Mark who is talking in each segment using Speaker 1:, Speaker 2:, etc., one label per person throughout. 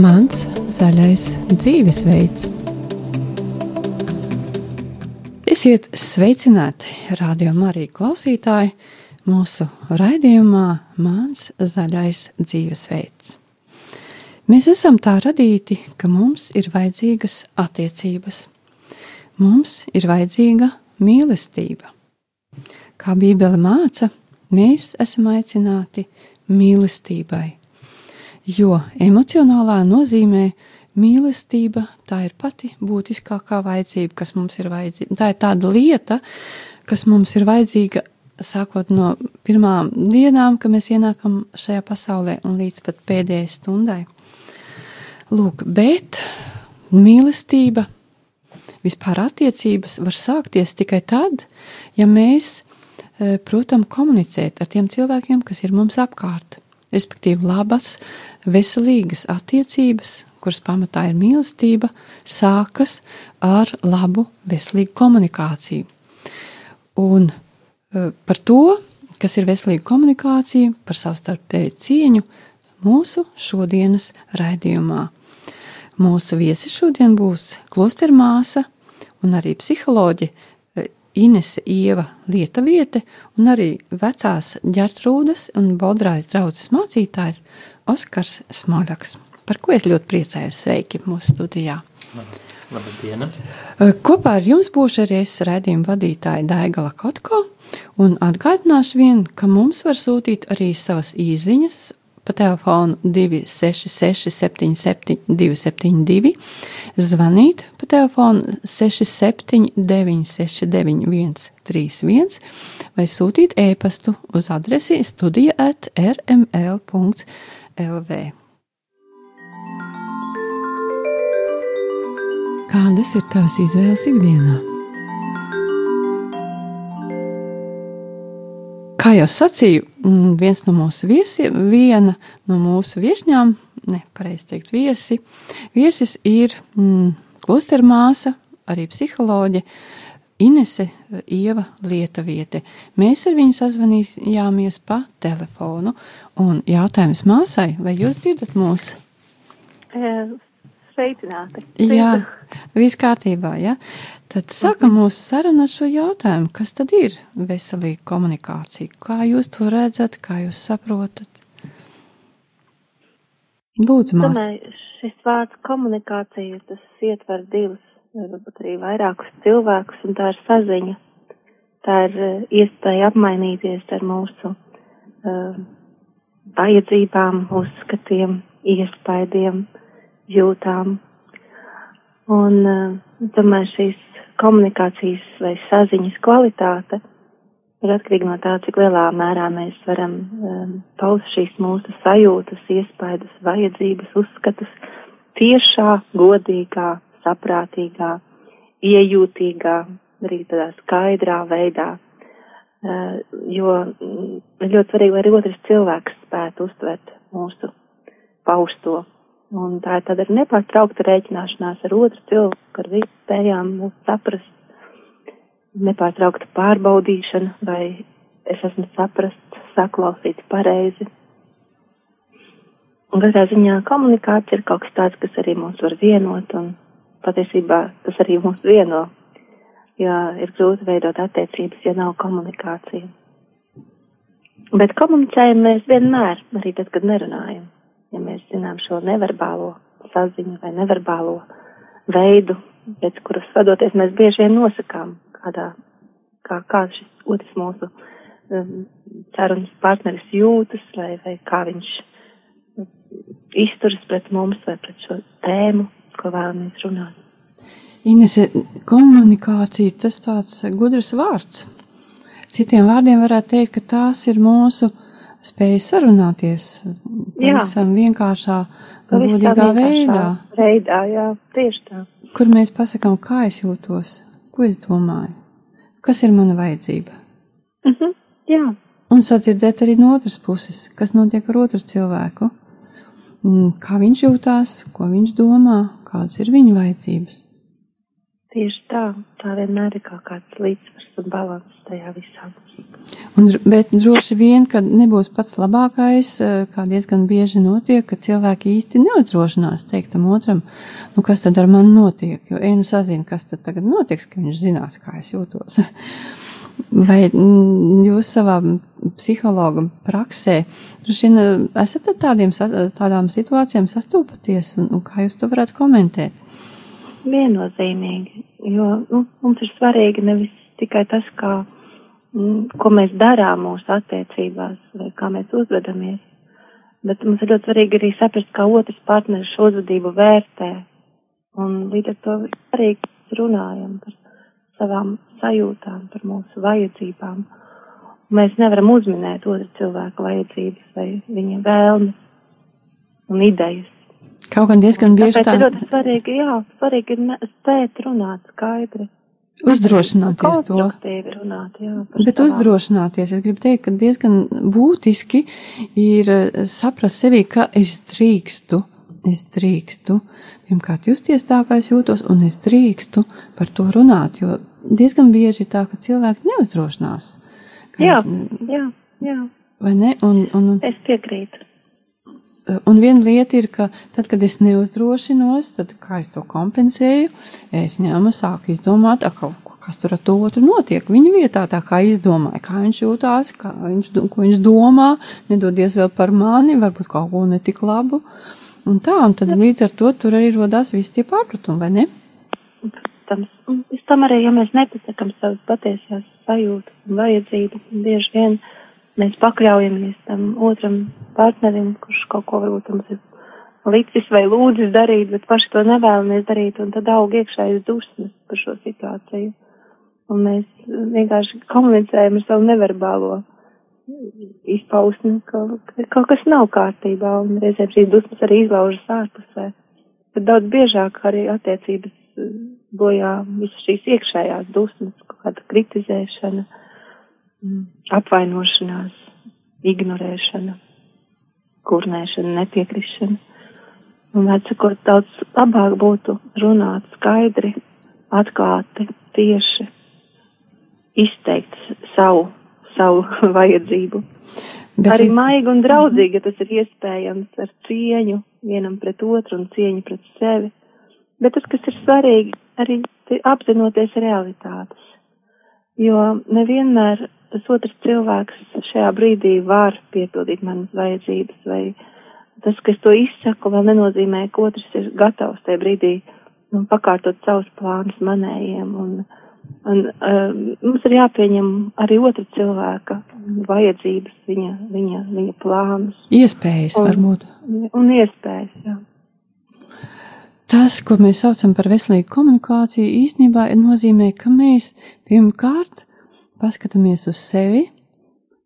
Speaker 1: Mans zaļais dzīvesveids. Esiet sveicināti, radio Marija klausītāji, mūsu raidījumā Mans zaļais dzīvesveids. Mēs esam tā radīti, ka mums ir vajadzīgas attiecības. Mums ir vajadzīga mīlestība. Kā Bībele māca, mēs esam aicināti mīlestībai. Jo emocionālā nozīmē mīlestība tā ir pati būtiskākā vajadzība, kas mums ir vajadzīga. Tā ir tāda lieta, kas mums ir vajadzīga sākot no pirmām dienām, kad mēs ienākam šajā pasaulē un līdz pat pēdējai stundai. Lūk, bet mīlestība, vispār attiecības var sākties tikai tad, ja mēs, protams, komunicēt ar tiem cilvēkiem, kas ir mums apkārt. Respektīvi, labas, veselīgas attiecības, kuras pamatā ir mīlestība, sākas ar labu, veselīgu komunikāciju. Un e, par to, kas ir veselīga komunikācija, par savstarpēju cieņu, mūsu šodienas raidījumā. Mūsu viesi šodien būs klostermāsa un arī psiholoģi eh, Inese Ieva Lietaviete un arī vecās ģertrūdas un Bodrājas draudzes mācītājs Oskars Smoļaks. Par ko es ļoti priecājos sveiki mūsu studijā.
Speaker 2: Labdien!
Speaker 1: Eh, kopā ar jums būšu arī es raidījuma vadītāja Daigala Kotko un atgādināšu vien, ka mums var sūtīt arī savas īziņas pa telefonu 266, 77, 272, zvanīt pa telefonu 67, 969, 131 vai sūtīt e-pastu uz adresi studija at rml.lv. Kādas ir tavas izvēles ikdienā? Kā jau sacīju, mm, viens no mūsu viesiem, viena no mūsu viesņām, nepareizi teikt, viesi, viesis ir mm, klostermāsa, arī psiholoģe Inese Ieva Lietaviete. Mēs ar viņu sazvanījāmies pa telefonu, un jautājums māsai, vai jūs dzirdat mūs?
Speaker 3: Sveicināti!
Speaker 1: Jā, viss kārtībā, ja? Tad sākam mūsu sarunu ar šo jautājumu, kas tad ir veselīga komunikācija? Kā jūs to redzat, kā jūs saprotat? Lūdzu,
Speaker 3: māsa. Šis vārds komunikācija, tas ietver divus, varbūt arī vairākus cilvēkus, un tā ir saziņa. Tā ir eh, iespēja apmainīties ar mūsu uh, vajadzībām, uzskatiem, iespaidiem, jūtām. Un, uh, domāju, šīs komunikācijas vai saziņas kvalitāte ir atkarīga no tā, cik lielā mērā mēs varam um, paust šīs mūsu sajūtas, iespaidus, vajadzības, uzskatus tiešā, godīgā, saprātīgā, iejūtīgā, arī tādā skaidrā veidā. Uh, jo mm, ir ļoti svarīgi, lai arī otrs cilvēks spētu uztvert mūsu pausto Un tā ir tāda nepārtraukta rēķināšanās ar otru cilvēku, ar visu spējām saprast, nepārtraukta pārbaudīšana, vai es esmu saprast, saklausīts pareizi. Un katrā ziņā komunikācija ir kaut kas tāds, kas arī mūs var vienot, un patiesībā tas arī mūs vieno, jo ir grūti veidot attiecības, ja nav komunikācija. Bet komunicējam mēs vienmēr, arī tad, kad nerunājam ja mēs zinām šo neverbālo saziņu vai neverbālo veidu, pēc kuras vadoties mēs bieži vien nosakām, kādā, kā, kā šis otrs mūsu um, sarunas partneris jūtas vai, vai kā viņš izturas pret mums vai pret šo tēmu, ko vēlamies runāt.
Speaker 1: Inese, komunikācija tas tāds gudrs vārds. Citiem vārdiem varētu teikt, ka tās ir mūsu uh, spēja sarunāties pavisam vienkāršā, godīgā veidā.
Speaker 3: Veidā, jā, tieši tā.
Speaker 1: Kur mēs pasakām, kā es jūtos, ko es domāju, kas ir mana vajadzība.
Speaker 3: Uh mhm, -huh, jā.
Speaker 1: Un sadzirdēt arī no otras puses, kas notiek ar otru cilvēku, kā viņš jūtās, ko viņš domā, kādas ir viņa vajadzības.
Speaker 3: Tieši tā, tā vienmēr ir kaut kāds līdzsvars un balans tajā visā.
Speaker 1: Un, bet droši vien, ka nebūs pats labākais, eh, kā diezgan bieži notiek, ka cilvēki īsti neuzdrošinās teikt tam otram, nu kas tad ar mani notiek, jo ej nu sazina, kas tad tagad notiks, ka viņš zinās, kā es jūtos. Vai mm, jūs savā psihologa praksē, vien eh, esat ar tādiem, tādām situācijām sastopaties, un, un kā jūs to varētu komentēt?
Speaker 3: Viennozīmīgi, jo nu, mums ir svarīgi nevis tikai tas, kā ko mēs darām mūsu attiecībās vai kā mēs uzvedamies. Bet mums ir ļoti svarīgi arī saprast, kā otrs partneris šo uzvedību vērtē. Un līdz ar to svarīgi runājam par savām sajūtām, par mūsu vajadzībām. Mēs nevaram uzminēt otru cilvēku vajadzības vai viņa vēlmes un idejas.
Speaker 1: Kaut gan diezgan bieži
Speaker 3: tā. Ir ļoti svarīgi, jā, svarīgi ir spēt runāt skaidri
Speaker 1: Uzdrošināties to.
Speaker 3: Runāt, jā,
Speaker 1: Bet tavām. uzdrošināties, es gribu teikt, ka diezgan būtiski ir eh, saprast sevi, ka es drīkstu, es drīkstu, pirmkārt justies tā, kā es jūtos, un es drīkstu par to runāt, jo diezgan bieži ir tā, ka cilvēki neuzdrošinās.
Speaker 3: Jā, es, jā, jā.
Speaker 1: Vai ne? Un, un,
Speaker 3: es piekrītu.
Speaker 1: Un viena lieta ir, ka tad, kad es neuzdrošinos, tad kā es to kompensēju, es ņēmu, sāku izdomāt, ka, kas tur ar to otru notiek. Viņa vietā tā kā izdomāja, kā viņš jūtās, kā viņš, ko viņš domā, nedodies vēl par mani, varbūt kaut ko netik labu. Un tā, un tad līdz ar to tur arī rodās visi tie pārpratumi, vai ne?
Speaker 3: Protams, un pēc tam arī, ja mēs nepasakam savas patiesās sajūtas un vajadzības, bieži vien mēs pakļaujamies tam otram partnerim, kurš kaut ko varbūt mums ir licis vai lūdzis darīt, bet paši to nevēlamies darīt, un tad aug iekšējas dusmas par šo situāciju. Un mēs vienkārši komunicējam ar savu neverbālo izpausmi, ka, ka kaut kas nav kārtībā, un reizēm šīs dusmas arī izlaužas ārpusē. Bet daudz biežāk arī attiecības bojā visas šīs iekšējās dusmas, kaut kāda kritizēšana, apvainošanās, ignorēšana kurnēšana, nepiekrišana. Un, atsakot, daudz labāk būtu runāt skaidri, atklāti, tieši, izteikt savu, savu vajadzību. Bet Arī maigi un draudzīgi, ja tas ir iespējams ar cieņu vienam pret otru un cieņu pret sevi. Bet tas, kas ir svarīgi, arī apzinoties realitātes. Jo nevienmēr tas otrs cilvēks šajā brīdī var piepildīt manas vajadzības, vai tas, ka es to izsaku, vēl nenozīmē, ka otrs ir gatavs tajā brīdī nu, pakārtot savus plānus manējiem. Un, un uh, mums ir jāpieņem arī otra cilvēka vajadzības, viņa, viņa, viņa plānus.
Speaker 1: Iespējas un, varbūt.
Speaker 3: Un iespējas, jā.
Speaker 1: Tas, ko mēs saucam par veselīgu komunikāciju, īstenībā nozīmē, ka mēs pirmkārt paskatāmies uz sevi,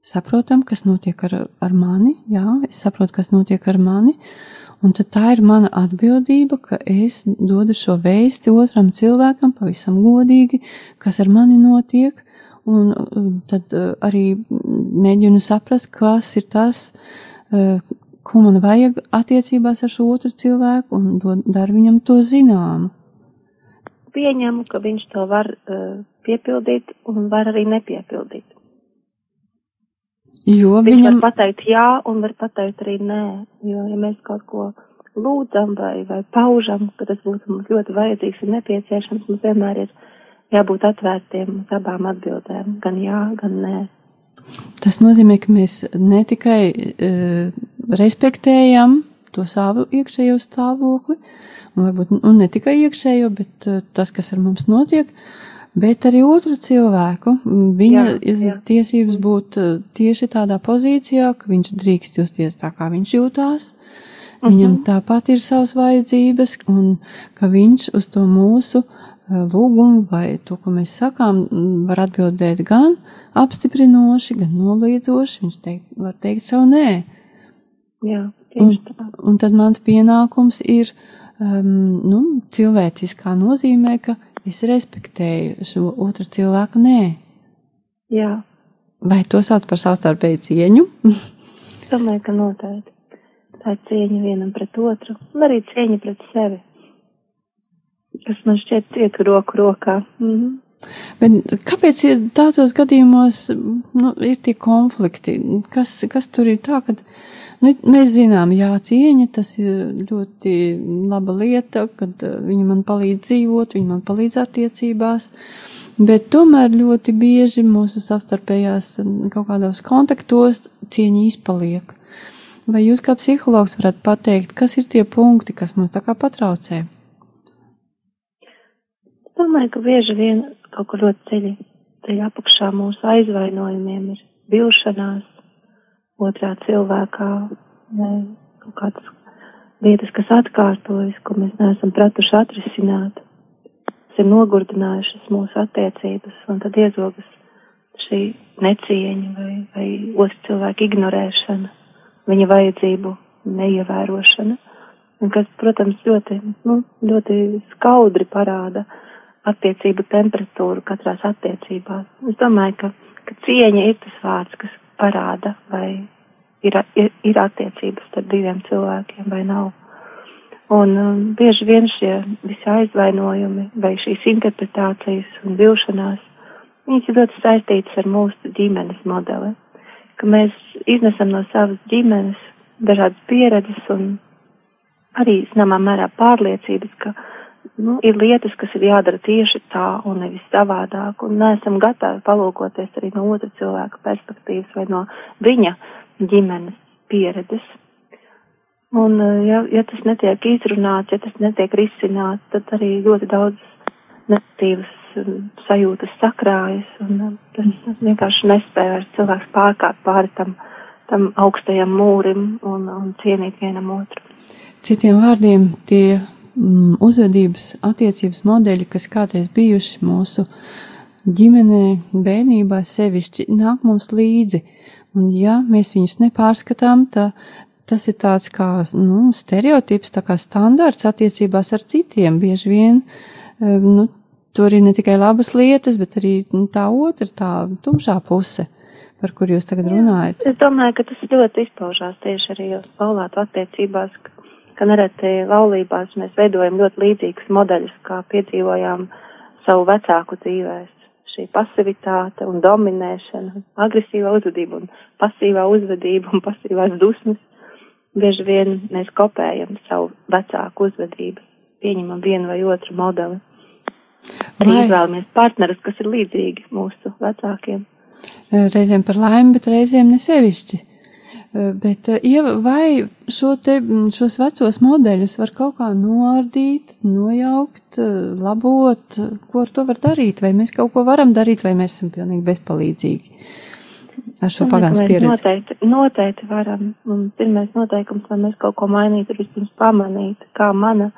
Speaker 1: saprotam, kas notiek ar, ar mani, jā, es saprotu, kas notiek ar mani, un tad tā ir mana atbildība, ka es dodu šo vēsti otram cilvēkam pavisam godīgi, kas ar mani notiek, un tad uh, arī mēģinu saprast, kas ir tas, uh, ko man vajag attiecībās ar šo otru cilvēku, un daru viņam to zināmu.
Speaker 3: Pieņemu, ka viņš to var uh, piepildīt un var arī nepiepildīt.
Speaker 1: Jo
Speaker 3: Viņš viņam... var pateikt jā un var pateikt arī nē, jo ja mēs kaut ko lūdzam vai, vai paužam, ka tas būtu mums ļoti vajadzīgs un nepieciešams, mums vienmēr ir jābūt atvērtiem uz abām atbildēm, gan jā, gan nē.
Speaker 1: Tas nozīmē, ka mēs ne tikai uh, respektējam to savu iekšējo stāvokli, un varbūt un ne tikai iekšējo, bet uh, tas, kas ar mums notiek, uh, bet arī otru cilvēku. Viņa jā, jā. tiesības būt eh, tieši tādā pozīcijā, ka viņš drīkst justies tā, kā viņš jūtās. Uh -huh. Viņam mhm. tāpat ir savas vajadzības, un ka viņš uz to mūsu eh, lūgumu vai to, ko mēs sakām, var atbildēt gan apstiprinoši, gan noliedzoši. Viņš teikt, var teikt savu nē.
Speaker 3: Jā,
Speaker 1: un, un tad mans pienākums ir um, nu, cilvēciskā nozīmē, ka es respektēju šo otru cilvēku, nē.
Speaker 3: Jā.
Speaker 1: Vai to sauc par savstarpēju cieņu?
Speaker 3: Domāju, ka noteikti. Tā ir cieņa vienam pret otru, un arī cieņa pret sevi. Kas man šķiet iet roku rokā. Mhm.
Speaker 1: Bet kāpēc tādos gadījumos nu, ir tie konflikti? Kas, kas tur ir tā, ka nu, mēs zinām, jā, cieņa tas ir ļoti laba lieta, kad uh, viņi man palīdz dzīvot, viņi man palīdz attiecībās, bet tomēr ļoti bieži mūsu savstarpējās um, kaut kādos kontaktos cieņa izpaliek. Vai jūs kā psihologs varat pateikt, kas ir tie punkti, kas mums tā kā patraucē?
Speaker 3: Domāju, ka bieži vien kaut kur ļoti ceļi, ceļi apakšā mūsu aizvainojumiem ir vilšanās otrā cilvēkā, ne, kaut kādas lietas, kas atkārtojas, ko mēs neesam pratuši atrisināt, kas ir nogurdinājušas mūsu attiecības, un tad iezogas šī necieņa vai, vai otru cilvēku ignorēšana, viņa vajadzību neievērošana, un kas, protams, ļoti, nu, ļoti skaudri parāda, attiecību temperatūru katrās attiecībās. Es domāju, ka, ka cieņa ir tas vārds, kas parāda, vai ir, ir, ir attiecības starp diviem cilvēkiem vai nav. Un um, bieži vien šie visi aizvainojumi vai šīs interpretācijas un vilšanās, viņas ir ļoti saistītas ar mūsu ģimenes modeli, ka mēs iznesam no savas ģimenes dažādas pieredzes un arī, zināmā mērā, pārliecības, ka nu, ir lietas, kas ir jādara tieši tā un nevis savādāk, un neesam gatavi palūkoties arī no otra cilvēka perspektīvas vai no viņa ģimenes pieredzes. Un, eh, ja, ja tas netiek izrunāts, ja tas netiek risināts, tad arī ļoti daudz negatīvas um, sajūtas sakrājas, un um, tas vienkārši nespēja vairs cilvēks pārkāpt pāri tam, tam augstajam mūrim un, un cienīt vienam otru.
Speaker 1: Citiem vārdiem, tie mm, uzvedības attiecības modeļi, kas kādreiz bijuši mūsu ģimenē, bērnībā sevišķi, nāk mums līdzi. Un ja mēs viņus nepārskatām, tad tas ir tāds kā nu, stereotips, tā kā standārts attiecībās ar citiem. Bieži vien eh, nu, tur ir ne tikai labas lietas, bet arī nu, tā otra, tā tumšā puse, par kur jūs tagad runājat.
Speaker 3: Es domāju, ka tas ļoti izpaužās tieši arī uz laulātu attiecībās, ka ka nereti laulībās mēs veidojam ļoti līdzīgus modeļus, kā piedzīvojām savu vecāku dzīvēs. Šī pasivitāte un dominēšana, agresīvā uzvedība un pasīvā uzvedība un pasīvās dusmas. Bieži vien mēs kopējam savu vecāku uzvedību, pieņemam vienu vai otru modeli. Arī izvēlamies partnerus, kas ir līdzīgi mūsu vecākiem.
Speaker 1: Reizēm par laimi, bet reizēm nesevišķi. Eh, bet, eh, vai šo te, mm, šos vecos modeļus var kaut kā noardīt, nojaukt, eh, labot? Ko ar to var darīt? Vai mēs kaut ko varam darīt, vai mēs esam pilnīgi bezpalīdzīgi ar šo pagāns pieredzi?
Speaker 3: Noteikti, noteikti varam. Un pirmais noteikums, lai mēs kaut ko mainītu, ir vispirms pamanīt, kā mana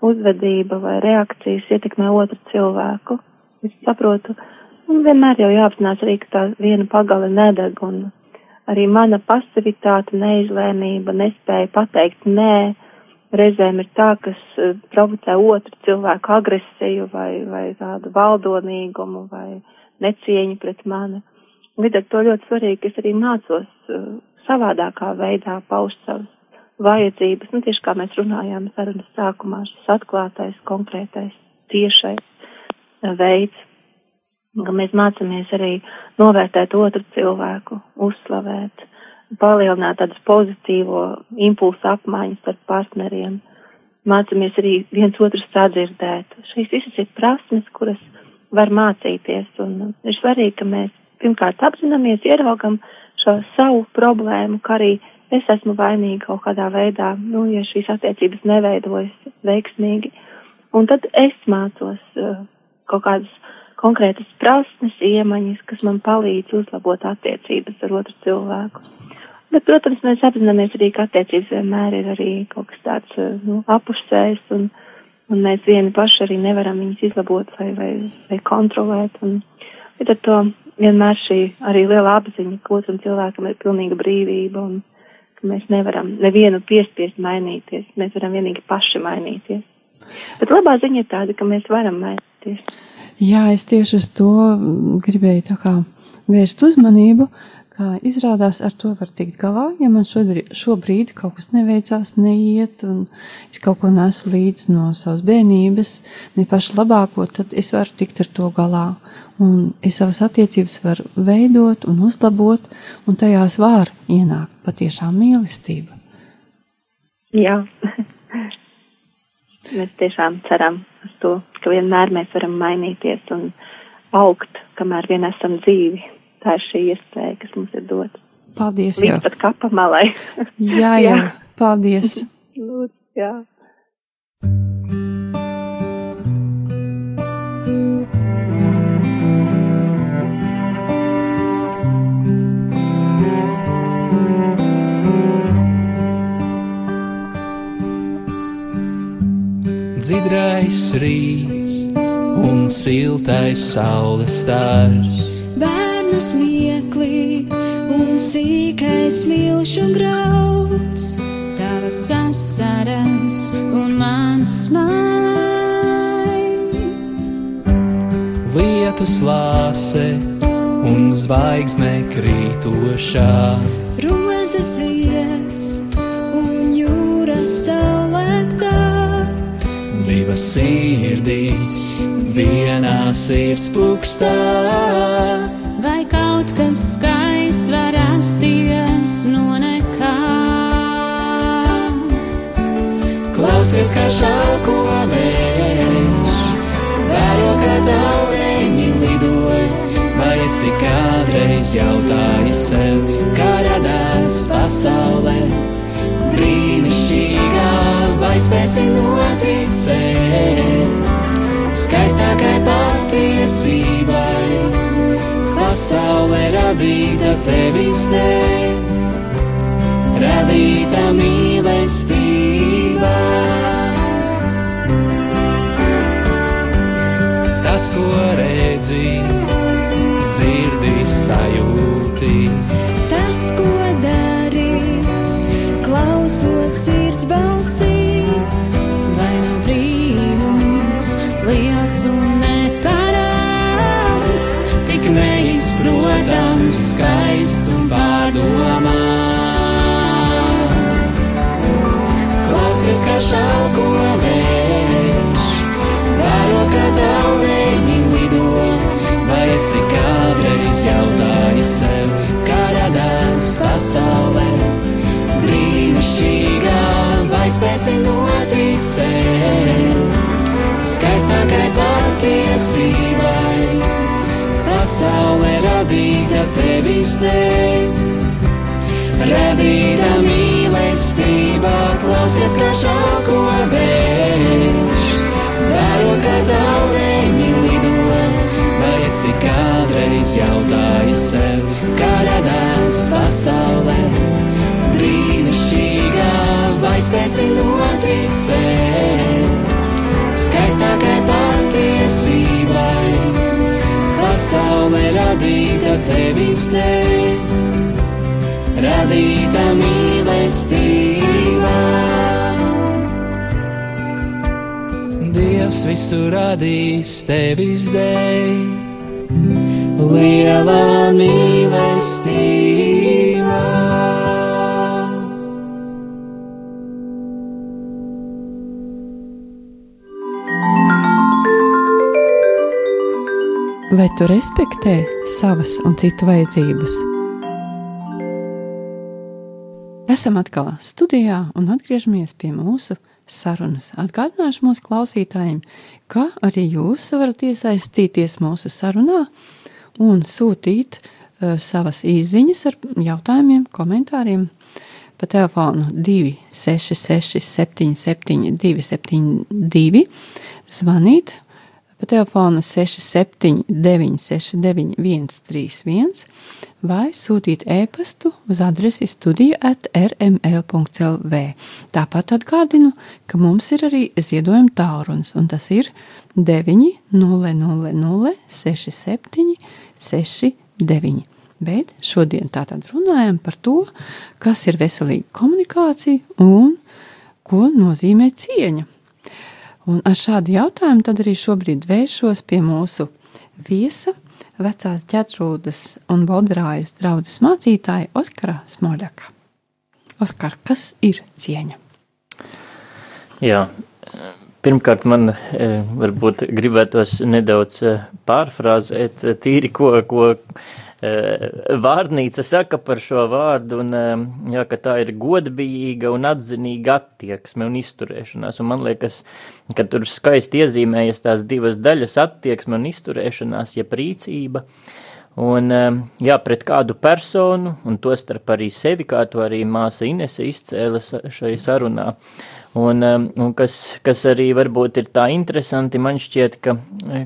Speaker 3: uzvedība vai reakcijas ietekmē otru cilvēku. Es saprotu, un vienmēr jau jāapzinās arī, ka tā viena pagale nedeg un arī mana pasivitāte, neizlēmība, nespēja pateikt nē, reizēm ir tā, kas uh, provocē otru cilvēku agresiju vai, vai tādu valdonīgumu vai necieņu pret mani. Līdz ar to ļoti svarīgi, ka es arī mācos uh, savādākā veidā paust savas vajadzības, nu tieši kā mēs runājām sarunas sākumā, šis atklātais, konkrētais, tiešais uh, veids ka mēs mācāmies arī novērtēt otru cilvēku, uzslavēt, palielināt tādas pozitīvo impulsu apmaiņas starp partneriem. Mācāmies arī viens otru sadzirdēt. Šīs visas ir prasmes, kuras var mācīties, un ir svarīgi, ka mēs pirmkārt apzināmies, ieraugam šo savu problēmu, ka arī es esmu vainīga kaut kādā veidā, nu, ja šīs attiecības neveidojas veiksmīgi. Un tad es mācos uh, kaut kādas konkrētas prasmes, iemaņas, kas man palīdz uzlabot attiecības ar otru cilvēku. Bet, protams, mēs apzināmies arī, ka attiecības vienmēr ir arī kaut kas tāds, eh, nu, apusējs, un, un mēs vieni paši arī nevaram viņus izlabot vai, vai, vai kontrolēt. Un, bet ar to vienmēr šī arī liela apziņa, ka otram cilvēkam ir pilnīga brīvība un ka mēs nevaram nevienu piespiest mainīties, mēs varam vienīgi paši mainīties. Bet labā ziņa ir tāda, ka mēs varam mainīties.
Speaker 1: Jā, es tieši uz to gribēju kā, vērst uzmanību, kā izrādās, ar to var tikt galā. Ja man šobrīd, šobrīd kaut kas neveicās, neiet, un es kaut ko nesu līdzi no savas bērnības, ne pašu labāko, tad es varu tikt ar to galā. Un es savas attiecības varu veidot un uzlabot, un tajās var ienākt patiešām mīlestība.
Speaker 3: Jā. mēs tiešām ceram uz to, ka vienmēr mēs varam mainīties un augt, kamēr vien esam dzīvi tā ir šī iespēja, kas mums ir dota.
Speaker 1: Paldies!
Speaker 3: Līdz jā. pat kapa malai.
Speaker 1: jā, jā, jā, paldies!
Speaker 3: Lūdzu, jā.
Speaker 2: Dzidrais rīts un siltais saules stars
Speaker 4: bērna smieklī un sīkais milšu grauds, tavas sasaras un mans maids.
Speaker 2: Lietus lāse un zvaigzne krītošā,
Speaker 4: rozes zieds
Speaker 2: Divas sirdīs vienā sirds pukstā.
Speaker 4: Vai kaut kas skaists var rasties no nekā?
Speaker 2: Klausies, kā šauko vējš, vēro, kā daureņi lidoja. Vai esi kādreiz jautājis sev, kā radās pasaulē? Brīnišķīgā, vai spēsi noticēt? skaistākai patiesībai. Pasaulē radīta tevis dēļ, radīta mīlestībā. Tas, ko redzi, dzirdi, sajūti.
Speaker 4: Tas, ko dari, klausot sirds balsī. liels un neparasts,
Speaker 2: tik neizprotams, skaists un pārdomāts. Klausies, kā šauko vējš, vēro, kā taureņi lido, vai esi kādreiz jautājis sev, kā radās pasaulē, brīnišķīgā, vai spēsi noticēt skaistākai patiesībai. Pasaule radīta tevis dēļ, radīta mīlestībā, klausies, kā šauko vējš. Vēro, kā taureņi lido, vai esi kādreiz jautājis sev, kā radās pasaulē. Brīnišķīgā, vai spēsi noticēt? skaistākai patiesībai. Pasaule radīta tevis dēļ, radīta mīlestībā. Dievs visu radīs tevis dēļ, liela mīlestība.
Speaker 1: Vai tu respektē savas un citu vajadzības? Esam atkal studijā un atgriežamies pie mūsu sarunas. Atgādināšu mūsu klausītājiem, ka arī jūs varat iesaistīties mūsu sarunā un sūtīt uh, savas īsiņas ar jautājumiem, komentāriem pa telefonu 266, 77, 272, zvanīt pa telefonu 679, 691, 131 vai sūtīt e-pastu uz adresi studija at rml.clv. Tāpat atgādinu, ka mums ir arī ziedojuma tālrunis, un tas ir 900 67 69. Bet šodien tātad runājam par to, kas ir veselīga komunikācija un ko nozīmē cieņa. Un ar šādu jautājumu tad arī šobrīd vēršos pie mūsu viesa, vecās ģetrūdas un bodrājas draudzes mācītāja Oskara Smoļaka. Oskar, kas ir cieņa?
Speaker 5: Jā, pirmkārt man e, varbūt gribētos nedaudz e, pārfrāzēt e, tīri, ko, ko vārdnīca saka par šo vārdu, un jā, ka tā ir godbijīga un atzinīga attieksme un izturēšanās, un man liekas, ka tur skaisti iezīmējas tās divas daļas - attieksme un izturēšanās, ja rīcība, Un, jā, pret kādu personu, un to starp arī sevi, kā to arī māsa Inese izcēla šai sarunā. Un, un kas, kas arī varbūt ir tā interesanti, man šķiet, ka,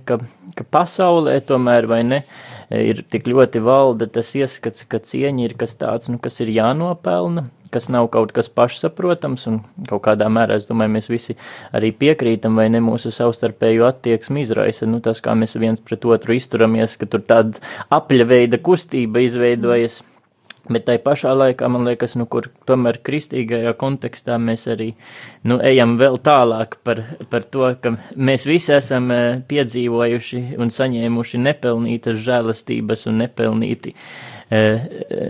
Speaker 5: ka, ka pasaulē tomēr vai ne, ir tik ļoti valda tas ieskats, ka cieņa ir kas tāds, nu, kas ir jānopelna, kas nav kaut kas pašsaprotams, un kaut kādā mērā, es domāju, mēs visi arī piekrītam, vai ne mūsu savstarpēju attieksmi izraisa, nu tas, kā mēs viens pret otru izturamies, ka tur tāda apļa veida kustība izveidojas. Mm. Bet tai pašā laikā, man liekas, nu, kur tomēr kristīgajā kontekstā mēs arī nu, ejam vēl tālāk par, par to, ka mēs visi esam eh, piedzīvojuši un saņēmuši nepelnītas žēlastības un nepelnīti Eh,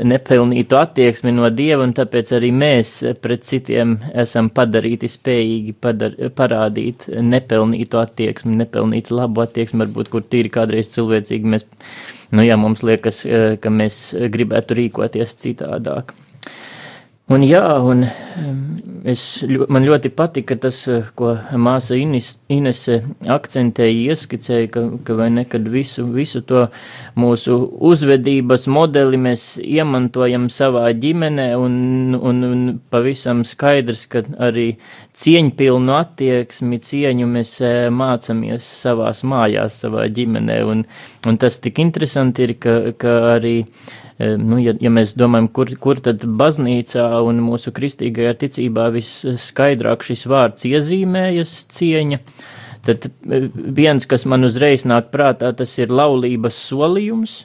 Speaker 5: nepelnītu attieksmi no Dieva, un tāpēc arī mēs pret citiem esam padarīti spējīgi padar, parādīt nepelnītu attieksmi, nepelnītu labu attieksmi, varbūt kur tīri kādreiz cilvēcīgi mēs, nu jā, mums liekas, eh, ka mēs gribētu rīkoties citādāk. Un jā, un es, man ļoti patika tas, ko māsa Ines, Inese akcentēja, ieskicēja, ka, ka vai ne, kad visu, visu to mūsu uzvedības modeli mēs iemantojam savā ģimenē un, un, un pavisam skaidrs, ka arī cieņpilnu attieksmi, cieņu mēs e, mācamies savās mājās, savā ģimenē. Un, un tas tik interesanti ir, ka, ka arī nu, ja, ja mēs domājam, kur, kur tad baznīcā un mūsu kristīgajā ticībā visskaidrāk šis vārds iezīmējas cieņa, tad viens, kas man uzreiz nāk prātā, tas ir laulības solījums,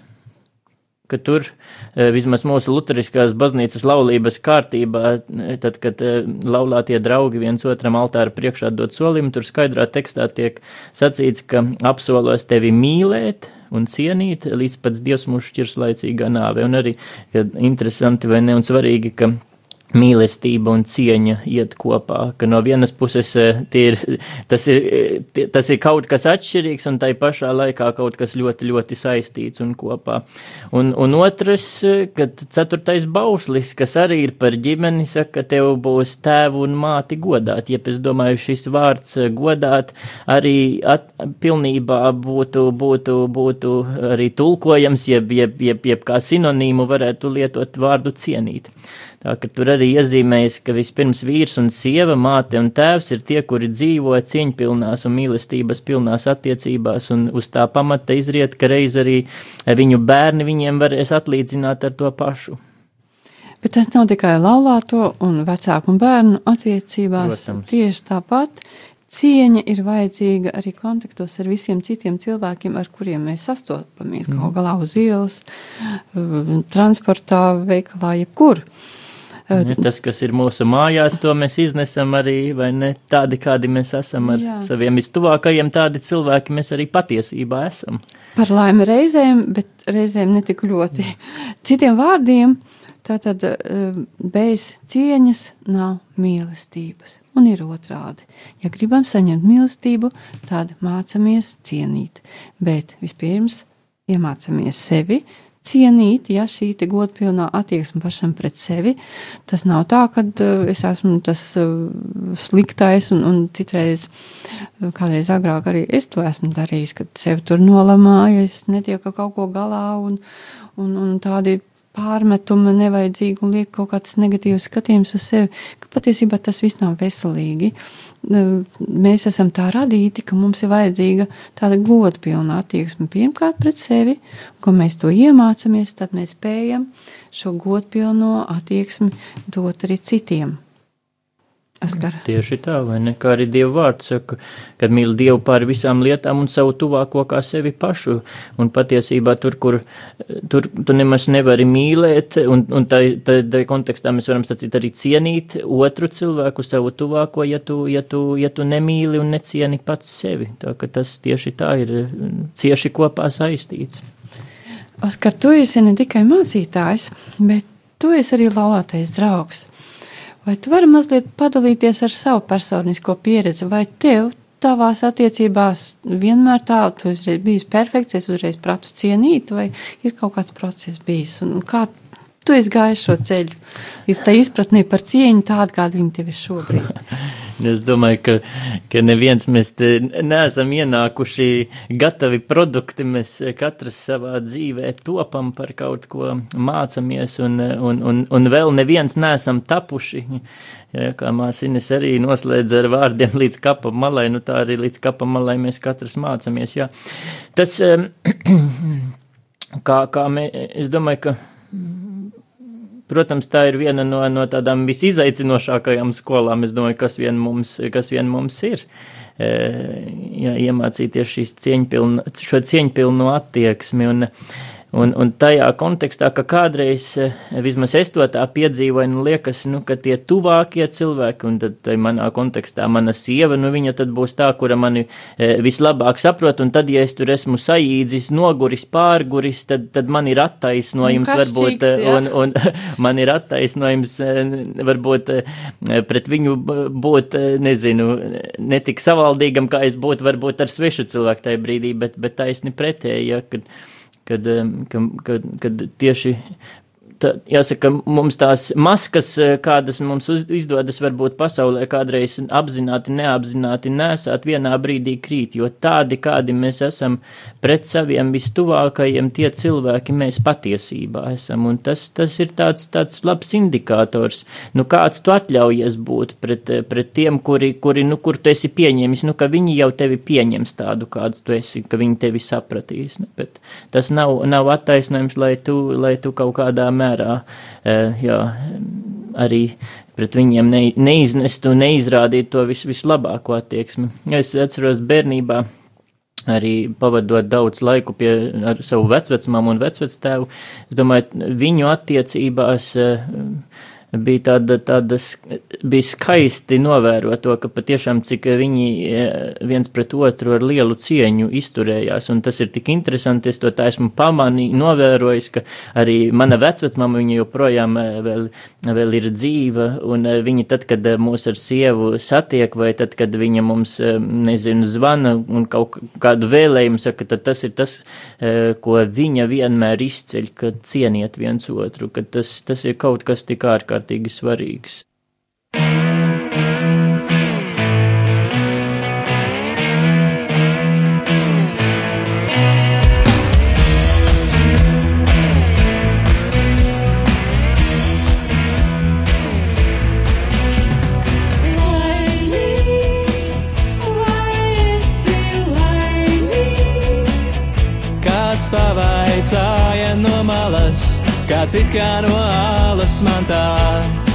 Speaker 5: ka tur vismaz mūsu luteriskās baznīcas laulības kārtībā, tad, kad laulātie draugi viens otram altāra priekšā dod solījumu, tur skaidrā tekstā tiek sacīts, ka apsolos tevi mīlēt, un cienīt, līdz pēc Dievs mūs šķirs laicīgā nāve. Un arī ja interesanti vai ne un svarīgi, ka mīlestība un cieņa iet kopā, ka no vienas puses eh, ir, tas, ir, eh, tas ir kaut kas atšķirīgs un tai pašā laikā kaut kas ļoti, ļoti saistīts un kopā. Un, un otrs, eh, kad ceturtais bauslis, kas arī ir par ģimeni, saka, ka tev būs tēvu un māti godāt. Jeb es domāju, šis vārds godāt arī at, pilnībā būtu, būtu, būtu arī tulkojams, jeb, jeb, jeb, jeb kā sinonīmu varētu lietot vārdu cienīt. Tā ka tur arī iezīmējas, ka vispirms vīrs un sieva, māte un tēvs ir tie, kuri dzīvo cieņpilnās un mīlestības pilnās attiecībās, un uz tā pamata izriet, ka reiz arī viņu bērni viņiem varēs atlīdzināt ar to pašu.
Speaker 1: Bet tas nav tikai laulāto un vecāku un bērnu attiecībās. Protams. Tieši tāpat cieņa ir vajadzīga arī kontaktos ar visiem citiem cilvēkiem, ar kuriem mēs sastopamies mm. kaut galā uz ielas, transportā, veikalā, jebkur. Uh,
Speaker 5: Ja tas, kas ir mūsu mājās, to mēs iznesam arī, vai ne tādi, kādi mēs esam ar Jā. saviem vistuvākajiem, tādi cilvēki mēs arī patiesībā esam.
Speaker 1: Par laimi reizēm, bet reizēm netik ļoti. Citiem vārdiem, tātad bez cieņas nav mīlestības. Un ir otrādi. Ja gribam saņemt mīlestību, tad mācamies cienīt. Bet vispirms iemācamies sevi, cienīt, ja šī godpilnā attieksme pašam pret sevi. Tas nav tā, ka uh, es esmu tas uh, sliktais un, un citreiz, uh, kādreiz agrāk arī es to esmu darījis, kad sevi tur nolamāju, es netieku kaut ko galā un, un, un tādi pārmetumi nevajadzīgi un liek kaut kāds negatīvs skatījums uz sevi, ka patiesībā tas viss nav veselīgi mēs esam tā radīti, ka mums ir vajadzīga tāda godpilna attieksme pirmkārt pret sevi, un ko mēs to iemācāmies, tad mēs spējam šo godpilno attieksmi dot arī citiem.
Speaker 5: Askar. Tieši tā, vai ne? Kā arī Dieva vārds saka, kad mīl Dievu pār visām lietām un savu tuvāko kā sevi pašu. Un patiesībā tur, kur tur tu nemaz nevari mīlēt, un, un tā, tā, tā kontekstā mēs varam sacīt arī cienīt otru cilvēku, savu tuvāko, ja tu, ja tu, ja tu nemīli un necieni pats sevi. Tā ka tas tieši tā ir cieši kopā saistīts.
Speaker 1: Oskar, tu esi ne tikai mācītājs, bet tu esi arī laulātais draugs. Vai tu vari mazliet padalīties ar savu personisko pieredzi, vai tev tavās attiecībās vienmēr tā, tu uzreiz bijis perfekts, es uzreiz pratu cienīt, vai ir kaut kāds process bijis, un kā tu esi gājis šo ceļu, līdz tā izpratnē par cieņu tādu, kāda viņa tev ir šobrīd.
Speaker 5: Es domāju, ka, ka neviens mēs te neesam ienākuši gatavi produkti. Mēs katrs savā dzīvē topam par kaut ko, mācamies, un, un, un, un vēl neviens neesam tapuši. Ja, kā māsīnis arī noslēdz ar vārdiem līdz kapam malai, nu tā arī līdz kapam malai mēs katrs mācamies. Jā. Tas, kā, kā mē, es domāju, ka Protams, tā ir viena no, no tādām visizaicinošākajām skolām, es domāju, kas vien mums, kas vien mums ir. E, jā, iemācīties šīs cieņpilnu, šo cieņpilnu attieksmi. Un, Un, un tajā kontekstā, ka kādreiz, eh, vismaz es to tā piedzīvoju, nu liekas, nu, ka tie tuvākie cilvēki, un tad manā kontekstā mana sieva, nu viņa tad būs tā, kura mani e, vislabāk saprot, un tad, ja es tur esmu saīdzis, noguris, pārguris, tad, tad man ir attaisnojums, varbūt, eh, jā. un, un man ir attaisnojums, varbūt pret viņu būt, nezinu, netik savaldīgam, kā es būtu, varbūt ar svešu cilvēku tajā brīdī, bet, bet taisni pretēji, ja, kad, kad, kad, kad, kad tieši tā, jāsaka, mums tās maskas, eh, kādas mums uz, izdodas varbūt pasaulē kādreiz apzināti, neapzināti nesāt, vienā brīdī krīt, jo tādi, kādi mēs esam pret saviem vistuvākajiem, tie cilvēki mēs patiesībā esam, un tas, tas ir tāds, tāds labs indikators, nu kāds tu atļaujies būt pret, pret tiem, kuri, kuri, nu, kur tu esi pieņēmis, nu, ka viņi jau tevi pieņems tādu, kāds tu esi, ka viņi tevi sapratīs, ne? bet tas nav, nav attaisnojums, lai tu, lai tu kaut kādā mērā mērā eh, jā, arī pret viņiem ne, neiznestu, neizrādītu to vis, vislabāko attieksmi. Es atceros bērnībā. Arī pavadot daudz laiku pie savu vecmāmu un vecvectēvu, es domāju, viņu attiecībās uh, bija tāda, tāda, bija skaisti novērot to, ka patiešām cik viņi e, viens pret otru ar lielu cieņu izturējās, un tas ir tik interesanti, es to tā esmu pamanījis, novērojis, ka arī mana vecvecmama viņa joprojām e, vēl, vēl ir dzīva, un e, viņa tad, kad mūs ar sievu satiek, vai tad, kad viņa mums, nezinu, zvana un kaut kādu vēlējumu saka, tad tas ir tas, ko viņa vienmēr izceļ, ka cieniet viens otru, ka tas, tas ir kaut kas tik ārkārtīgi ārkārtīgi svarīgs.
Speaker 2: pavaicāja no malas, kāds it kā no ālas man tā.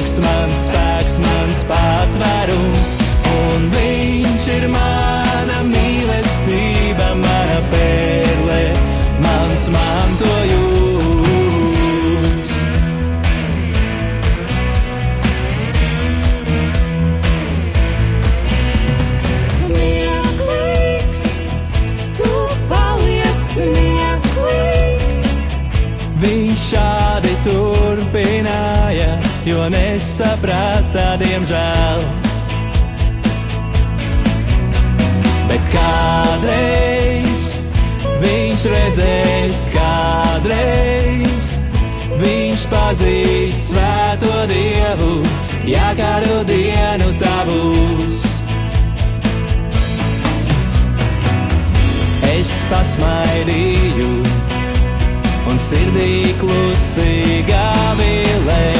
Speaker 2: Prieks, mans spēks, mans patvērums, un viņš ir mana jo nesaprata, diemžēl. Bet kādreiz viņš redzēs, kādreiz viņš pazīs svēto dievu, ja kādu dienu tā būs. Es pasmaidīju un sirdī klusī gavilēju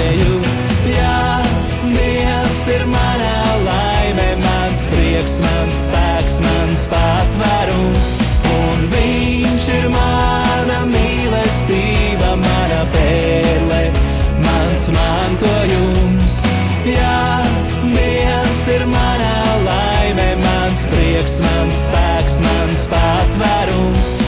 Speaker 2: ir mana laime, mans prieks, mans spēks, mans patvērums. Un viņš ir mana mīlestība, mana pērle, mans mantojums. Jā, Dievs ir mana laime, mans prieks, mans spēks, mans patvērums.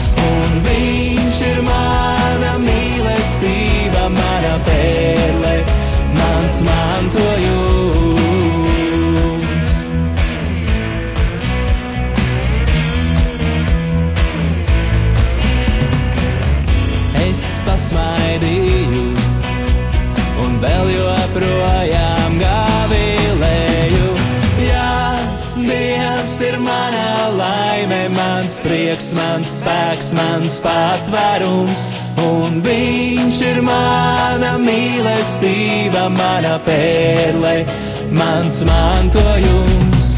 Speaker 2: Prieks, mans spēks, mans patvērums, un Viņš ir mana mīlestība, mana pērle, mans mantojums.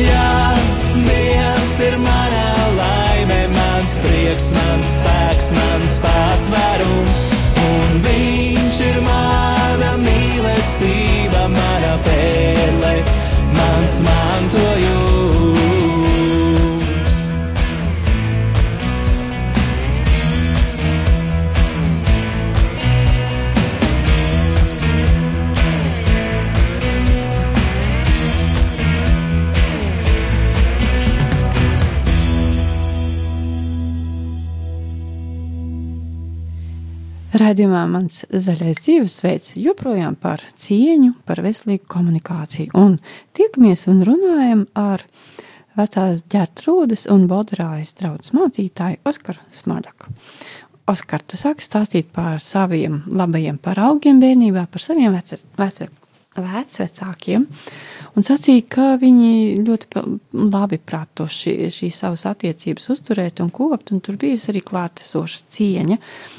Speaker 2: Jā, Dievs ir mana laime, mans prieks, mans spēks, mans patvērums, un Viņš ir mana mīlestība, mana pērle, mans mantojums.
Speaker 1: Radījumā mans zaļais dzīvesveids joprojām par cieņu, par veselīgu komunikāciju. Un tiekamies un runājam ar vecās ģērtrūdas un bodrājas draudzes mācītāju Oskaru Smaļaku. Oskar, tu sāki stāstīt par saviem labajiem paraugiem bērnībā, par saviem vece, vece, vecvecākiem, un sacīja, ka viņi ļoti labi prāto šī, šīs savas attiecības uzturēt un kopt, un tur bijusi arī klātesoša cieņa.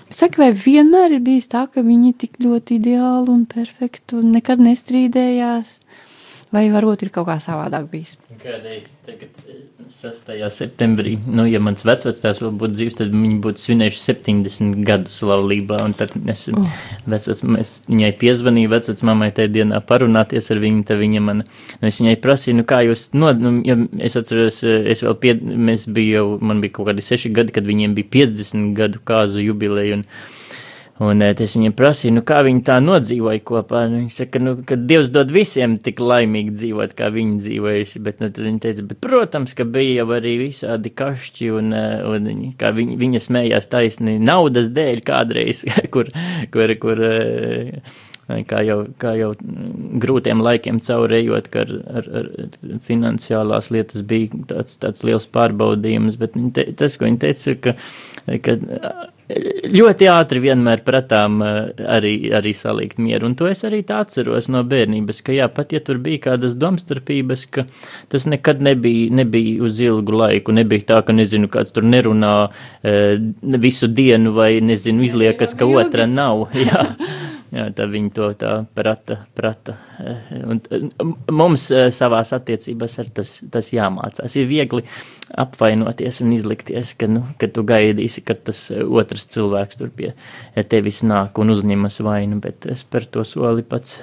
Speaker 1: Saka, vai vienmēr ir bijis tā, ka viņi tik ļoti ideāli un perfekti un nekad nestrīdējās, vai varbūt ir kaut kā savādāk bijis?
Speaker 5: Kādreiz tagad, eh, 6. septembrī, nu, ja mans vecvectās vēl būtu dzīves, tad viņi būtu svinējuši 70 gadus laulībā, un tad es,
Speaker 1: Oh.
Speaker 5: vecas, es viņai piezvanīju, vecas mammai tajā dienā parunāties ar viņu, tad viņa man, nu, es viņai prasīju, nu, kā jūs, no, nu, ja es atceros, eh, es vēl pie, mēs bija jau, man bija kaut kādi 6 gadi, kad viņiem bija 50 gadu kāzu jubileju, un, Un es viņai prasīju, nu, kā viņi tā nodzīvoja kopā. Nu, viņa saka, nu, ka Dievs dod visiem tik laimīgi dzīvot, kā viņi dzīvojuši. Bet nu, tad viņa teica, bet, protams, ka bija jau arī visādi kašķi, un, un viņi- kā viņi, viņa smējās taisni naudas dēļ kādreiz, kur, kur, kur kā jau, kā jau grūtiem laikiem caurējot, ka ar, ar, ar finansiālās lietas bija tāds, tāds liels pārbaudījums. Bet te, tas, ko viņa teica, ka, ka ļoti ātri vienmēr pratām eh, arī, arī salikt mieru. Un to es arī tā atceros no bērnības, ka jā, pat ja tur bija kādas domstarpības, ka tas nekad nebija, nebija uz ilgu laiku. Nebija tā, ka nezinu, kāds tur nerunā eh, visu dienu vai nezinu, izliekas, ka otra nav. Jā. Jā, tā viņi to tā prata, prata. Eh, Un eh, mums eh, savās attiecībās tas, tas jāmācās. Ir viegli apvainoties un izlikties, ka, nu, ka tu gaidīsi, ka tas otrs cilvēks tur pie tevis nāk un uzņemas vainu, bet es par to soli pats.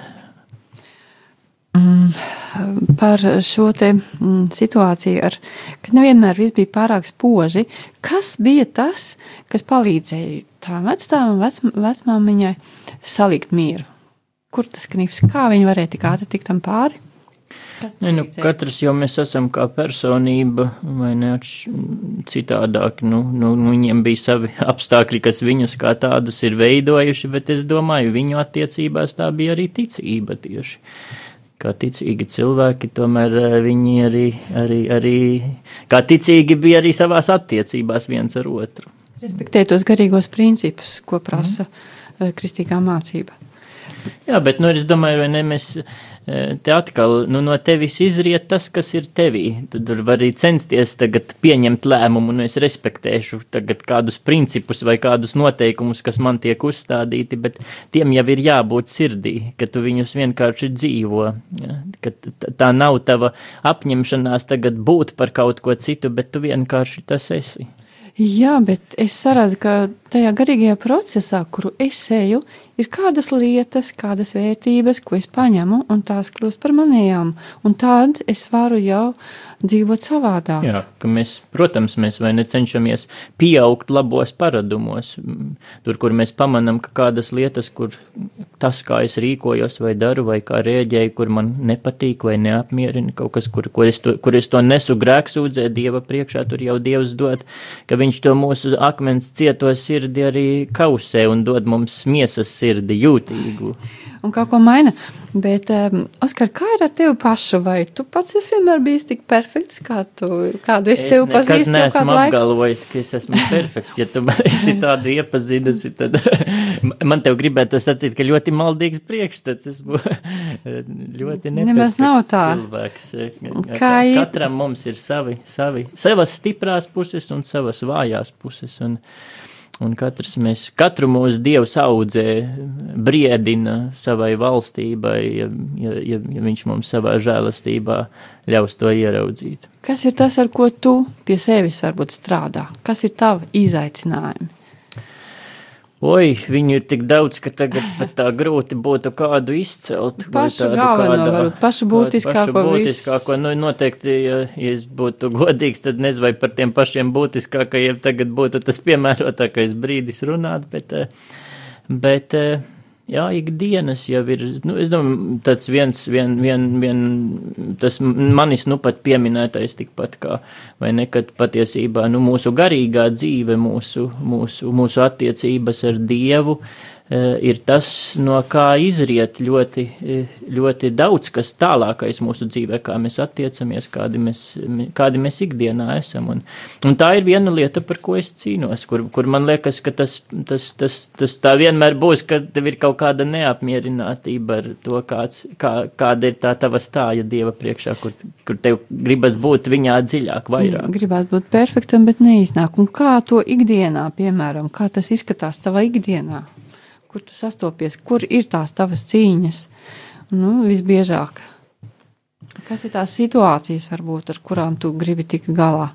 Speaker 1: par šo te, mm, situāciju, ar, ka nevienmēr viss bija pārāk spoži. Kas bija tas, kas palīdzēja tām vecām vec, vecmāmiņai salikt mieru? Kur tas knips? Kā viņi varēja tik ātri tikt tam pāri?
Speaker 5: Ne, nu, katrs jau mēs esam kā personība, vai ne citādāk. Nu, nu, nu, viņiem bija savi apstākļi, kas viņus kā tādus ir veidojuši, bet es domāju, viņu attiecībās tā bija arī ticība tieši. Kā ticīgi cilvēki, tomēr eh, viņi arī, arī, arī, kā ticīgi bija arī savās attiecībās viens ar otru.
Speaker 1: Respektēt tos garīgos principus, ko prasa mm. Kristīgā mācība.
Speaker 5: Jā, bet nu, es domāju, vai ne, mēs eh, te atkal nu, no tevis izriet tas, kas ir tevī. Tu tur var arī censties tagad pieņemt lēmumu, un es respektēšu tagad kādus principus vai kādus noteikumus, kas man tiek uzstādīti, bet tiem jau ir jābūt sirdī, ka tu viņus vienkārši dzīvo. Ja? Ka tā nav tava apņemšanās tagad būt par kaut ko citu, bet tu vienkārši tas esi.
Speaker 1: Jā, bet es saprotu, ka tajā garīgajā procesā, kuru es eju, ir kādas lietas, kādas vērtības, ko es paņemu, un tās kļūst par manējām. Un tad es varu jau dzīvot savādāk.
Speaker 5: Jā, mēs, protams, mēs vai necenšamies pieaugt labos paradumos, tur, kur mēs pamanam, ka kādas lietas, kur tas, kā es rīkojos vai daru, vai kā rēģēju, kur man nepatīk vai neapmierina kaut kas, kur, kur, es, to, kur es to nesu grēksūdzē Dieva priekšā, tur jau Dievs dod, ka viņš to mūsu akmens cieto sirdi arī kausē un dod mums miesas sirdi jūtīgu.
Speaker 1: Un kaut ko maina. Bet, um, Oskar, kā ir ar tevi pašu? Vai tu pats esi vienmēr bijis tik perfekts, kā tu, kādu es, es tevi pazīstu?
Speaker 5: Es neesmu apgalvojis, ka es esmu perfekts. Ja tu man esi tādu iepazinusi, tad man tev gribētu sacīt, ka ļoti maldīgs priekšstats. Esmu ļoti
Speaker 1: Nemaz nav tā.
Speaker 5: cilvēks. Kā Katram mums ir savi, savi, savas stiprās puses un savas vājās puses. Un, Un katrs mēs, katru mūsu dievs audzē, briedina savai valstībai, ja, ja, ja, ja viņš mums savā žēlastībā ļaus to ieraudzīt.
Speaker 1: Kas ir tas, ar ko tu pie sevis varbūt strādā? Kas ir tavi izaicinājumi?
Speaker 5: Oi, viņu ir tik daudz, ka tagad pat tā grūti būtu kādu izcelt.
Speaker 1: Pašu galveno, varbūt pašu būtiskāko.
Speaker 5: Pašu būtiskāko, nu, noteikti, ja, ja es būtu godīgs, tad nezinu, vai par tiem pašiem būtiskākajiem tagad būtu tas piemērotākais brīdis runāt, bet, eh, bet eh, jā, ikdienas jau ir, nu, es domāju, tāds viens, vien, vien, vien, tas manis nu pat pieminētais tikpat kā, vai nekad patiesībā, nu, mūsu garīgā dzīve, mūsu, mūsu, mūsu attiecības ar Dievu, uh, ir tas, no kā izriet ļoti, eh, ļoti daudz kas tālākais mūsu dzīvē, kā mēs attiecamies, kādi mēs, kādi mēs ikdienā esam. Un, un tā ir viena lieta, par ko es cīnos, kur, kur man liekas, ka tas, tas, tas, tas tā vienmēr būs, ka tev ir kaut kāda neapmierinātība ar to, kāds, kā, kāda ir tā tava stāja Dieva priekšā, kur, kur tev gribas būt viņā dziļāk, vairāk.
Speaker 1: Gribētu būt perfektam, bet neiznāk. Un kā to ikdienā, piemēram, kā tas izskatās tavā ikdienā? Kur tu sastopies, kur ir tās tavas cīņas. Nu, visbiežāk. Kas ir tās situācijas, varbūt, ar kurām tu gribi tikt galā?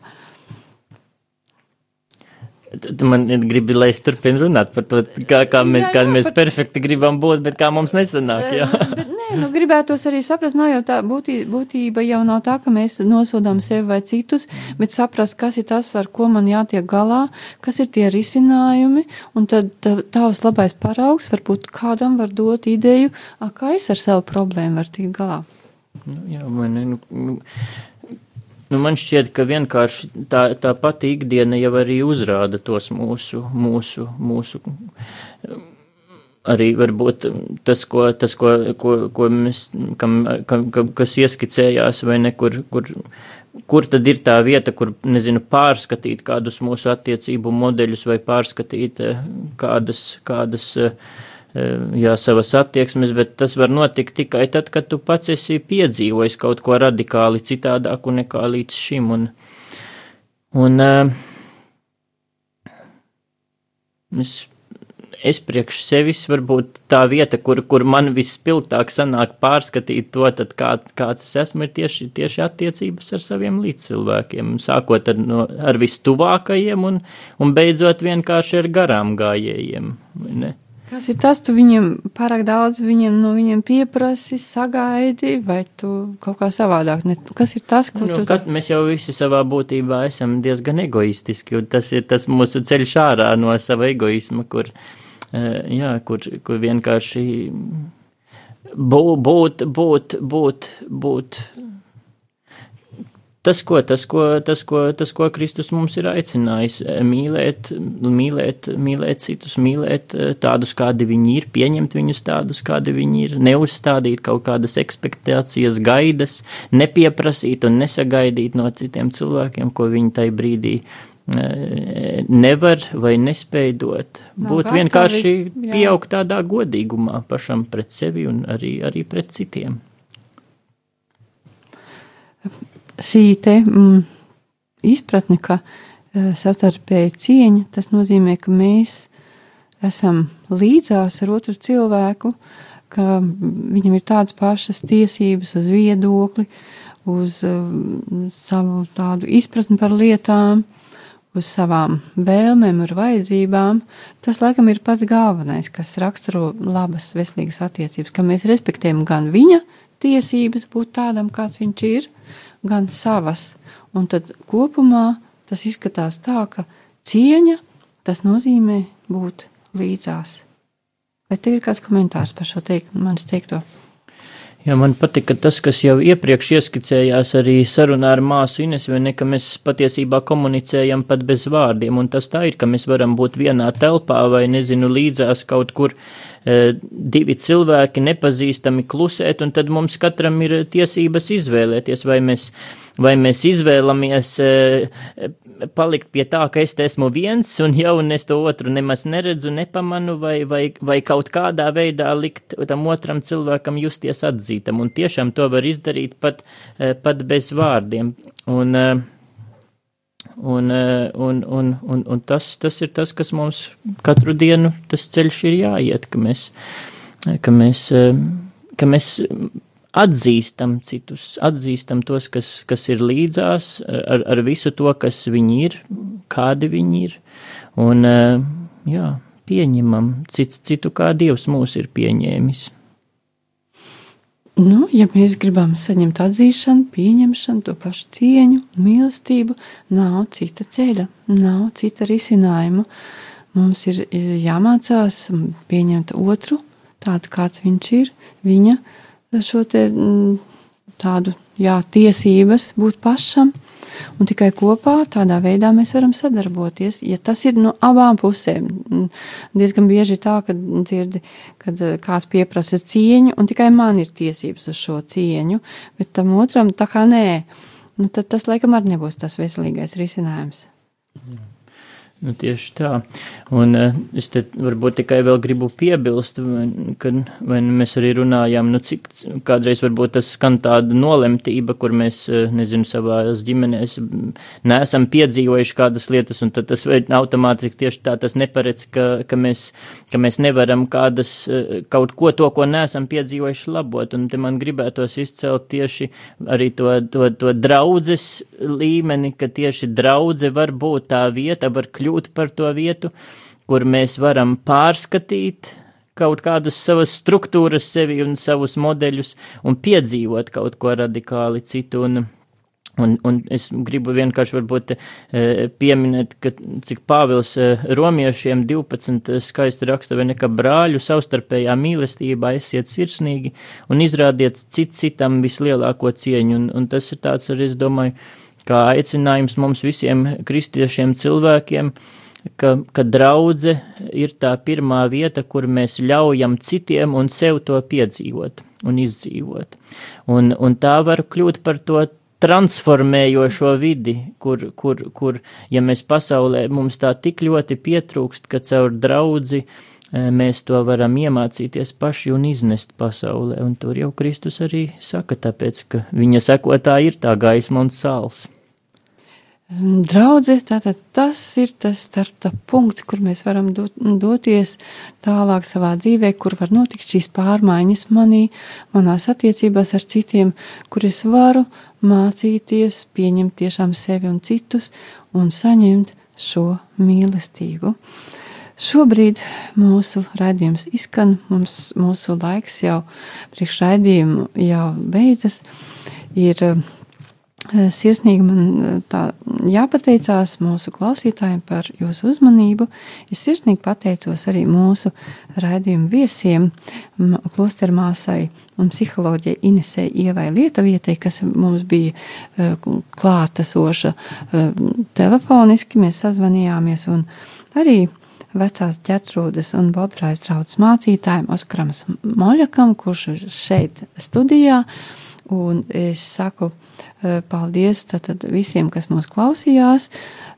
Speaker 5: Tu man gribi, lai es turpinu runāt par to, kā, kā mēs, jā, jā, kā mēs par... perfekti gribam būt, bet kā mums nesanāk. Jā.
Speaker 1: bet nē, nu, gribētos arī saprast, nav jau tā būtī, būtība jau nav tā, ka mēs nosodām sevi vai citus, bet saprast, kas ir tas, ar ko man jātiek galā, kas ir tie risinājumi, un tad tavs labais paraugs varbūt kādam var dot ideju, kā es ar savu problēmu varu tikt galā.
Speaker 5: Nu, jā, man, nu, nu, Nu, man šķiet, ka vienkārši tā, tā pati ikdiena jau arī uzrāda tos mūsu, mūsu, mūsu arī varbūt tas, ko, tas, ko, ko, ko mēs, kam, kam, kam, kas ieskicējās vai ne, kur, kur, kur tad ir tā vieta, kur, nezinu, pārskatīt kādus mūsu attiecību modeļus vai pārskatīt eh, kādas, kādas uh, jā, savas attieksmes, bet tas var notikt tikai tad, kad tu pats esi piedzīvojis kaut ko radikāli citādāku nekā līdz šim. Un, un eh, es, es priekš sevis varbūt tā vieta, kur, kur man vispilgtāk sanāk pārskatīt to, tad kā, kāds es esmu, ir tieši, tieši attiecības ar saviem līdzcilvēkiem, sākot ar, no, ar vistuvākajiem un, un beidzot vienkārši ar garām gājējiem. Ne?
Speaker 1: Kas ir tas, tu viņiem pārāk daudz viņiem, no viņiem pieprasi, sagaidi, vai tu kaut kā savādāk? Ne? Kas ir tas, ko nu, tu...
Speaker 5: Kat, mēs jau visi savā būtībā esam diezgan egoistiski, un tas ir tas mūsu ceļš ārā no sava egoisma, kur, jā, kur, kur vienkārši būt, būt, būt, būt tas, ko, tas, ko, tas, ko, tas, ko Kristus mums ir aicinājis, eh, mīlēt, mīlēt, mīlēt citus, mīlēt eh, tādus, kādi viņi ir, pieņemt viņus tādus, kādi viņi ir, neuzstādīt kaut kādas expectācijas, gaidas, nepieprasīt un nesagaidīt no citiem cilvēkiem, ko viņi tajā brīdī eh, nevar vai nespēj dot. Nav Būt vienkārši pieaugt tādā godīgumā pašam pret sevi un arī, arī pret citiem
Speaker 1: šī te, mm, izpratne, ka uh, savstarpēji cieņa, tas nozīmē, ka mēs esam līdzās ar otru cilvēku, ka viņam ir tādas pašas tiesības uz viedokli, uz uh, savu tādu izpratni par lietām, uz savām vēlmēm, ar vajadzībām, tas laikam ir pats galvenais, kas raksturo labas, veselīgas attiecības, ka mēs respektējam gan viņa tiesības būt tādam, kāds viņš ir, gan savas. Un tad kopumā tas izskatās tā, ka cieņa tas nozīmē būt līdzās. Vai tev ir kāds komentārs par šo teikt, manis teikto?
Speaker 5: Jā, man patika tas, kas jau iepriekš ieskicējās arī sarunā ar māsu Ines, ne, ka mēs patiesībā komunicējam pat bez vārdiem, un tas tā ir, ka mēs varam būt vienā telpā vai, nezinu, līdzās kaut kur e, divi cilvēki nepazīstami klusēt, un tad mums katram ir tiesības izvēlēties, vai mēs, vai mēs izvēlamies e, palikt pie tā, ka es esmu viens un jau un es to otru nemaz neredzu, nepamanu, vai, vai, vai kaut kādā veidā likt tam otram cilvēkam justies atzītam. Un tiešām to var izdarīt pat, eh, pat bez vārdiem. Un, eh, un, eh, un, un, un, un tas, tas ir tas, kas mums katru dienu tas ceļš ir jāiet, ka mēs, ka mēs, ka mēs atzīstam citus, atzīstam tos, kas, kas ir līdzās, ar, ar visu to, kas viņi ir, kādi viņi ir, un eh, jā, pieņemam cits, citu, kā Dievs mūs ir pieņēmis.
Speaker 1: Nu, ja mēs gribam saņemt atzīšanu, pieņemšanu, to pašu cieņu, mīlestību, nav cita ceļa, nav cita risinājuma. Mums ir jāmācās pieņemt otru tādu, kāds viņš ir, viņa šo te, tādu jā, tiesības būt pašam. Un tikai kopā tādā veidā mēs varam sadarboties. Ja tas ir no abām pusēm, mm, diezgan bieži tā, ka dzirdi, kad eh, kāds pieprasa cieņu, un tikai man ir tiesības uz šo cieņu, bet tam otram tā kā nē, nu tad tas laikam arī nebūs tas veselīgais risinājums. Jā.
Speaker 5: Nu, tieši tā. Un uh, es te varbūt tikai vēl gribu piebilst, kad mēs arī runājām, nu, cik kādreiz varbūt tas skan tāda nolemtība, kur mēs, uh, nezinu, savās ģimenēs neesam piedzīvojuši kādas lietas, un tad tas automātiski tieši tā tas neparedz, ka, ka, mēs, ka mēs nevaram kādas, uh, kaut ko to, ko neesam piedzīvojuši labot. Un te man gribētos izcelt tieši arī to, to, to draudzes līmeni, ka tieši draudze var būt tā vieta, var kļūt kļūt par to vietu, kur mēs varam pārskatīt kaut kādas savas struktūras sevi un savus modeļus un piedzīvot kaut ko radikāli citu. Un, Un, un es gribu vienkārši varbūt e, pieminēt, ka cik Pāvils e, romiešiem 12 skaisti raksta, vai nekā brāļu savstarpējā mīlestībā esiet sirsnīgi un izrādiet cit citam vislielāko cieņu. Un, un tas ir tāds arī, es domāju, kā aicinājums mums visiem kristiešiem cilvēkiem, ka, ka draudze ir tā pirmā vieta, kur mēs ļaujam citiem un sev to piedzīvot un izdzīvot. Un, un tā var kļūt par to transformējošo vidi, kur, kur, kur, ja mēs pasaulē mums tā tik ļoti pietrūkst, ka caur draudzi eh, mēs to varam iemācīties paši un iznest pasaulē, un tur jau Kristus arī saka, tāpēc, ka viņa sekotāji ir tā gaisma un sāls.
Speaker 1: Draudze, tātad tas ir tas starta punkts, kur mēs varam dot, doties tālāk savā dzīvē, kur var notikt šīs pārmaiņas manī, manās attiecībās ar citiem, kur es varu mācīties, pieņemt tiešām sevi un citus un saņemt šo mīlestību. Šobrīd mūsu raidījums izskan, mums, mūsu laiks jau priekš raidījumu jau beidzas. Ir sirsnīgi man eh, jāpateicās mūsu klausītājiem par jūsu uzmanību. Es sirsnīgi pateicos arī mūsu raidījumu viesiem, klostermāsai un psiholoģijai Inesei Ievai Lietavietai, kas mums bija eh, klātesoša telefoniski. Mēs sazvanījāmies un arī vecās ģetrūdas un bodrājas draudzes mācītājiem Oskaram Moļakam, kurš ir šeit studijā. Un es saku, Eh, paldies tātad visiem, kas mūs klausījās.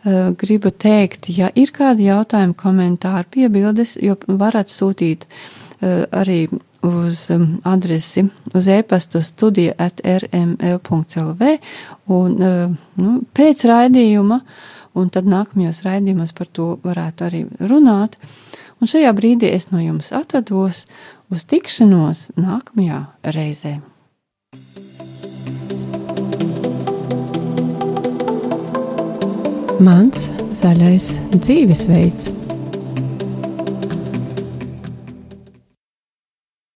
Speaker 1: Eh, gribu teikt, ja ir kādi jautājumi, komentāri, piebildes, jo varat sūtīt eh, arī uz adresi, uz e-pastu studija at rml.lv un nu, pēc raidījuma, un tad nākamajos raidījumos par to varētu arī runāt. Un šajā brīdī es no jums atvados uz tikšanos nākamajā reizē. Mans zaļais dzīvesveids.